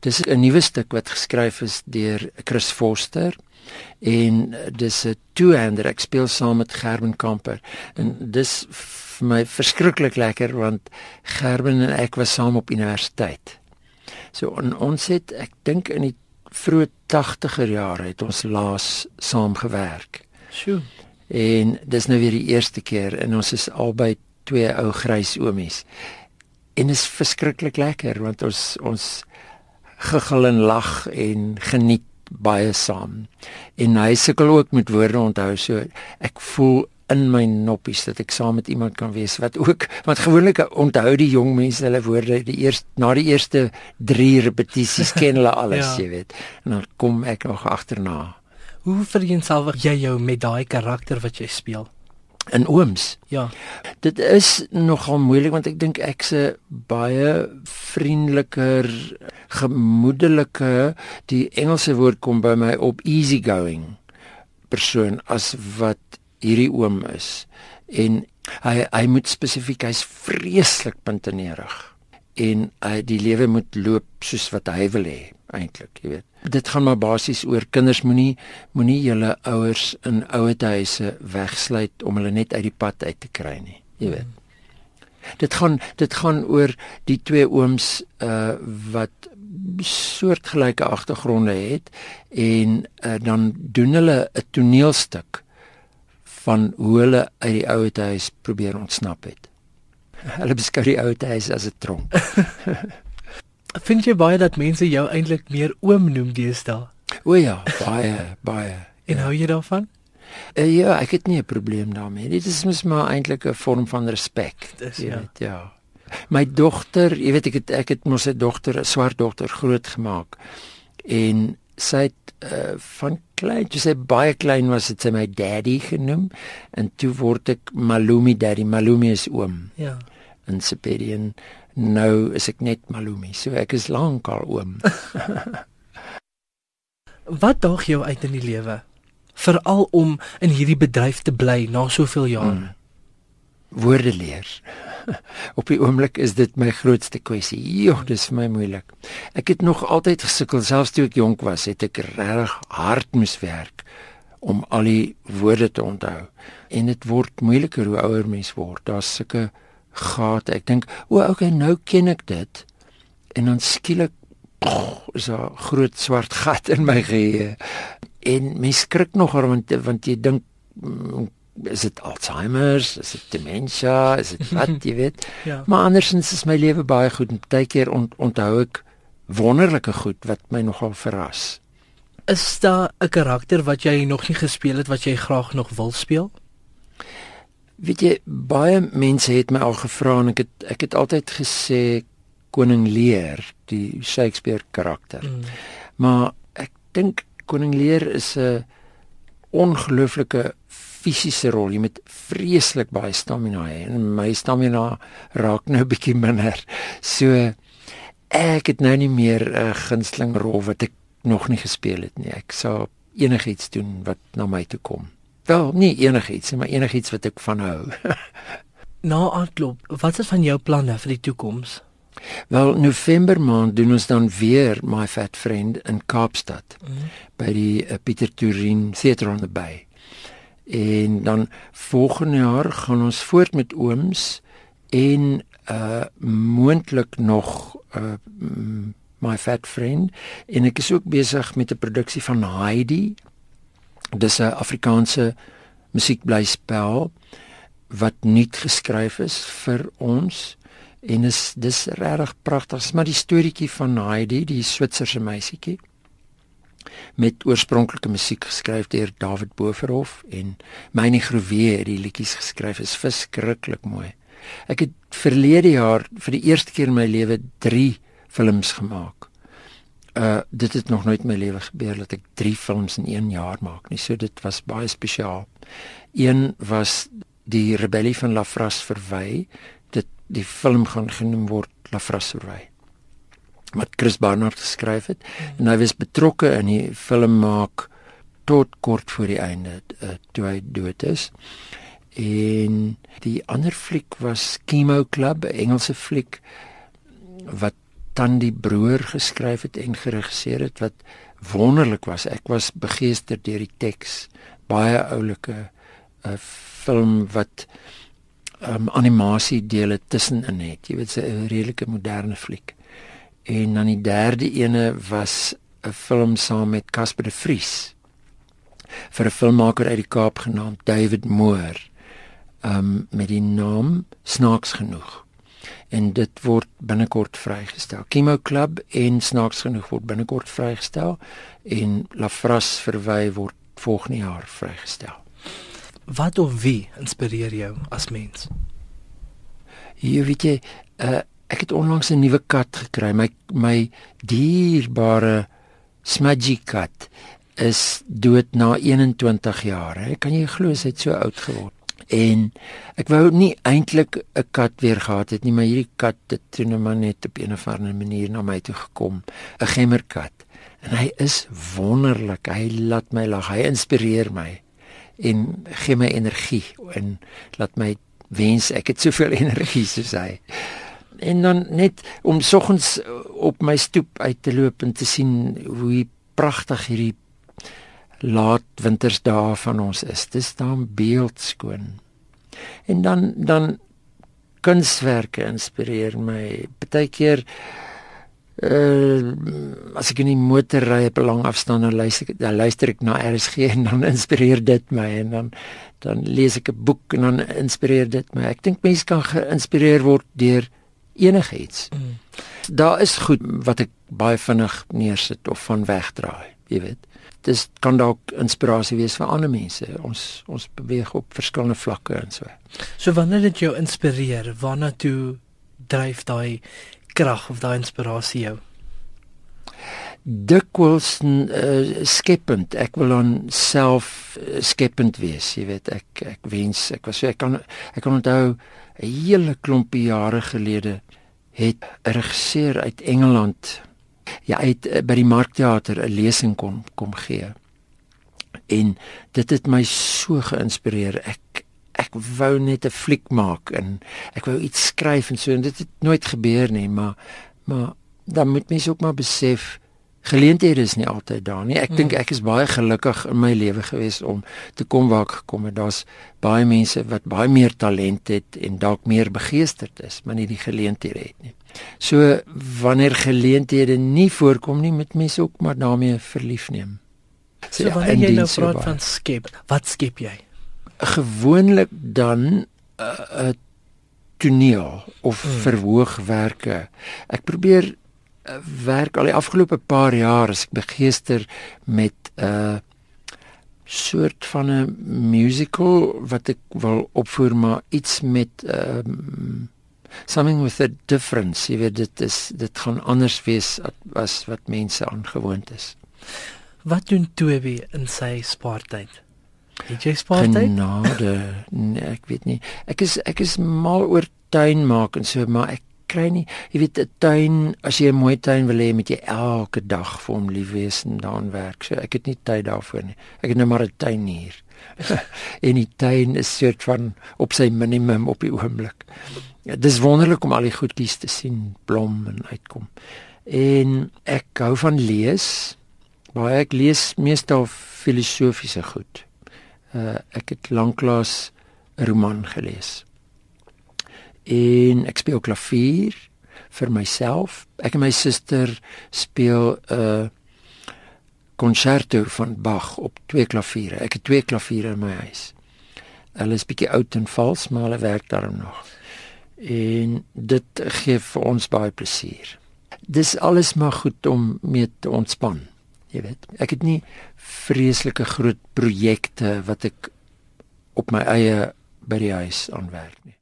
Dis 'n nuwe stuk wat geskryf is deur Chris Foster en dis 'n two-hander. Ek speel saam met Gerben Kamper en dis vir my verskriklik lekker want Gerben en ek was saam op universiteit. So on, ons het ek dink in die vroeë 80er jare het ons laas saam gewerk. Sjoe. En dis nou weer die eerste keer en ons is albei twee ou grys oomies. En is verskriklik lekker want ons ons gegil en lag en geniet baie saam. En hy sukkel ook met woorde onthou so ek voel in my noppies dat ek saam met iemand kan wees wat ook want gewoonlik onthou die jong mense hulle woorde die eerste na die eerste 3 repetisies ken hulle alles ja. jy weet en dan kom ek nog agterna. Hoe vereenselwig jy jou met daai karakter wat jy speel? in ooms. Ja. Dit is nogal moeilik want ek dink ek's 'n baie vriendeliker, gemoedelike, die Engelse woord kom by my op easygoing persoon as wat hierdie oom is. En hy hy moet spesifiek hy's vreeslik puntenerig en hy die lewe moet loop soos wat hy wil hê eintlik, jy weet. Dit gaan maar basies oor kinders moenie moenie julle ouers in ouete huise wegsluit om hulle net uit die pad uit te kry nie, jy weet. Dit gaan dit gaan oor die twee ooms uh wat soortgelyke agtergronde het en uh, dan doen hulle 'n toneelstuk van hoe hulle uit die ouete huis probeer ontsnap het. Hulle beskou die ouete huis as 'n tronk. Vind jy baie dat mense jou eintlik meer oom noem deesdae? O ja, baie, baie. En ja. hou jy daarvan? Uh, ja, ek het nie 'n probleem daarmee. Dit is mos maar eintlik 'n vorm van respek. Dis ja. Weet, ja. My dogter, jy weet ek het ek het mos 'n dogter, 'n swart dogter groot gemaak. En sy het uh, van klein, toe sy baie klein was, het sy my daddy genoem en toe word ek Malumi daddy. Malumi is oom. Ja. In Siberian nou is ek net Malumi. So ek is lankal oom. Wat daag jou uit in die lewe? Veral om in hierdie bedryf te bly na soveel jare. Hmm. Woorde leer. Op die oomblik is dit my grootste kwessie. Jo, dis vir my moeilik. Ek het nog altyd gesukkel selfs toe ek jonk was, het ek regtig hard moes werk om al die woorde te onthou. En dit word moeiliker hoe ouer mens word. Daar's sulke gate. Ek dink, o, okay, nou ken ek dit. En dan skielik is 'n groot swart gat in my geheue. En mens skrik nogal want want jy dink mm, is dit Alzheimer's, is dit demensie, is dit wat jy weet. ja. Maar andersins is my lewe baie goed en baie keer ont, onthou ek wonderlike goed wat my nogal verras. Is daar 'n karakter wat jy nog nie gespeel het wat jy graag nog wil speel? Weet jy, baie mense het my al gevra en ek het ek het altyd gesê koning Lear, die Shakespeare karakter. Mm. Maar ek dink koning Lear is 'n ongelooflike fisiese rol. Jy moet vreeslik baie stamina hê en my stamina raak nou bietjie minder. So ek het nou nie meer 'n gunsteling rol wat ek nog nie gespeel het nie. Ek sal enigiets doen wat na my toe kom. Wel, nie enigiets nie, maar enigiets wat ek van hou. Na aanklop, wat is van jou planne vir die toekoms? Wel, November maand doen ons dan weer My Fat Friend in Kaapstad mm. by die uh, Pieter Torin Theatre on the Bay. En dan volgende jaar gaan ons voort met ooms en uh moontlik nog uh My Fat Friend. En ek is ook besig met 'n produksie van Heidi. Dis 'n Afrikaanse musiekblyspel wat nuut geskryf is vir ons en is dis regtig pragtig. Dis maar die storieetjie van Heidi, die Switserse meisietjie met oorspronklike musiek geskryf deur David Boverhof en Myne Groewe het die liedjies geskryf. Is verskriklik mooi. Ek het verlede jaar vir die eerste keer in my lewe 3 films gemaak uh dit het nog nooit in my lewe gebeur dat ek 3 films in 1 jaar maak nie. So dit was baie spesiaal. Een was die rebellie van Lafras verwy. Dit die film gaan genoem word Lafras verwy. Wat Chris Barnard geskryf het en hy was betrokke in die film maak tot kort voor die einde uh, toe hy dood is. En die ander fliek was Chemo Club, 'n Engelse fliek wat Tandi Broer geskryf het en geregisseer het wat wonderlik was. Ek was begeester deur die teks. Baie oulike 'n uh, film wat um, animasie dele tussenin het. Jy weet 'n redelike moderne fliek. En dan die derde ene was 'n film saam met Casper de Vries vir 'n filmmaker uit die Kaap genaamd David Moore. Um met die naam Snaaks genoeg. En dit word binnekort vrygestel. Chemo Club en Snaaks genoeg word binnekort vrygestel en Lafras verwy word volgende jaar vrygestel. Wat of wie inspireer jou as mens? Jy weet jy, uh, ek het onlangs 'n nuwe kat gekry. My my dierbare smudgy kat is dood na 21 jaar. Hè? Kan jy glo sy het so oud geword? En ek wou nie eintlik 'n kat weer gehad het nie, maar hierdie kat het toe net maar net op 'n of ander manier na my toe gekom, 'n gemmerkat. En hy is wonderlik. Hy laat my lag. Hy inspireer my en gee my energie en laat my wens ek het soveel energie soos hy. En dan net om soggens op my stoep uit te loop en te sien hoe pragtig hierdie laat wintersdae van ons is. Dit staan beeldskoon. En dan dan kunswerke inspireer my. Partykeer uh as ek in die motor ry op 'n lang afstand en luister dan luister ek na RSG en dan inspireer dit my en dan dan lees ek 'n boek en dan inspireer dit my. Ek dink mense kan geïnspireer word deur enigiets. Mm. Daar is goed wat ek baie vinnig neersit of van wegdraai, jy weet. Dis kan dalk inspirasie wees vir ander mense. Ons ons beweeg op verskillende vlakke en so. So wanneer dit jou inspireer, waarna toe dryf daai krag of daai inspirasie jou? Dikwels uh, skepend. Ek wil dan self uh, skepend wees, jy weet. Ek ek wens ek was ek kan ek kan onthou 'n hele klompie jare gelede het 'n regisseur uit Engeland ja uit uh, by die Markteater 'n lesing kom kom gee. En dit het my so geïnspireer. Ek ek wou net 'n fliek maak en ek wou iets skryf en so en dit het nooit gebeur nie, maar maar dan moet mens ook maar besef geleenthede is nie altyd daar nie. Ek mm. dink ek is baie gelukkig in my lewe gewees om te kom waar ek gekom het. Daar's baie mense wat baie meer talent het en dalk meer begeesterd is, maar nie die geleenthede het nie. So wanneer geleenthede nie voorkom nie, moet mens ook maar daarmee verlief neem. So, so wanneer jy nou praat van skep, wat skep jy? gewoonlik dan 'n uh, uh, toneel of hmm. verhoogwerke. Ek probeer werk al die afgelope paar jaar as ek begeester met 'n uh, soort van 'n musical wat ek wil opvoer maar iets met um, something with a difference. Jy weet dit is dit gaan anders wees as wat mense aangewoond is. Wat doen Toby in sy spaartyd? Het jy spaartyd? Genade. Nee, ek weet nie. Ek is ek is mal oor tuin maak en so, maar ek kry nie, jy weet 'n tuin, as jy 'n mooi tuin wil hê, moet jy elke dag vir hom lief wees en daaraan werk. So ek het nie tyd daarvoor nie. Ek het nou maar 'n tuin hier. en die tuin is soort van op sy minimum op die oomblik. Ja, dis wonderlik om al die goedjies te sien blom en uitkom. En ek hou van lees. Baie ek lees meestal filosofiese goed uh, ek het lanklaas 'n roman gelees. En ek speel klavier vir myself. Ek en my suster speel 'n uh, konserto van Bach op twee klaviere. Ek het twee klaviere in my huis. Hulle is bietjie oud en vals, maar hulle werk daarom nog. En dit gee vir ons baie plesier. Dis alles maar goed om mee te ontspan. Jy weet, ek het nie vreeslike groot projekte wat ek op my eie by die huis aanwerk nie.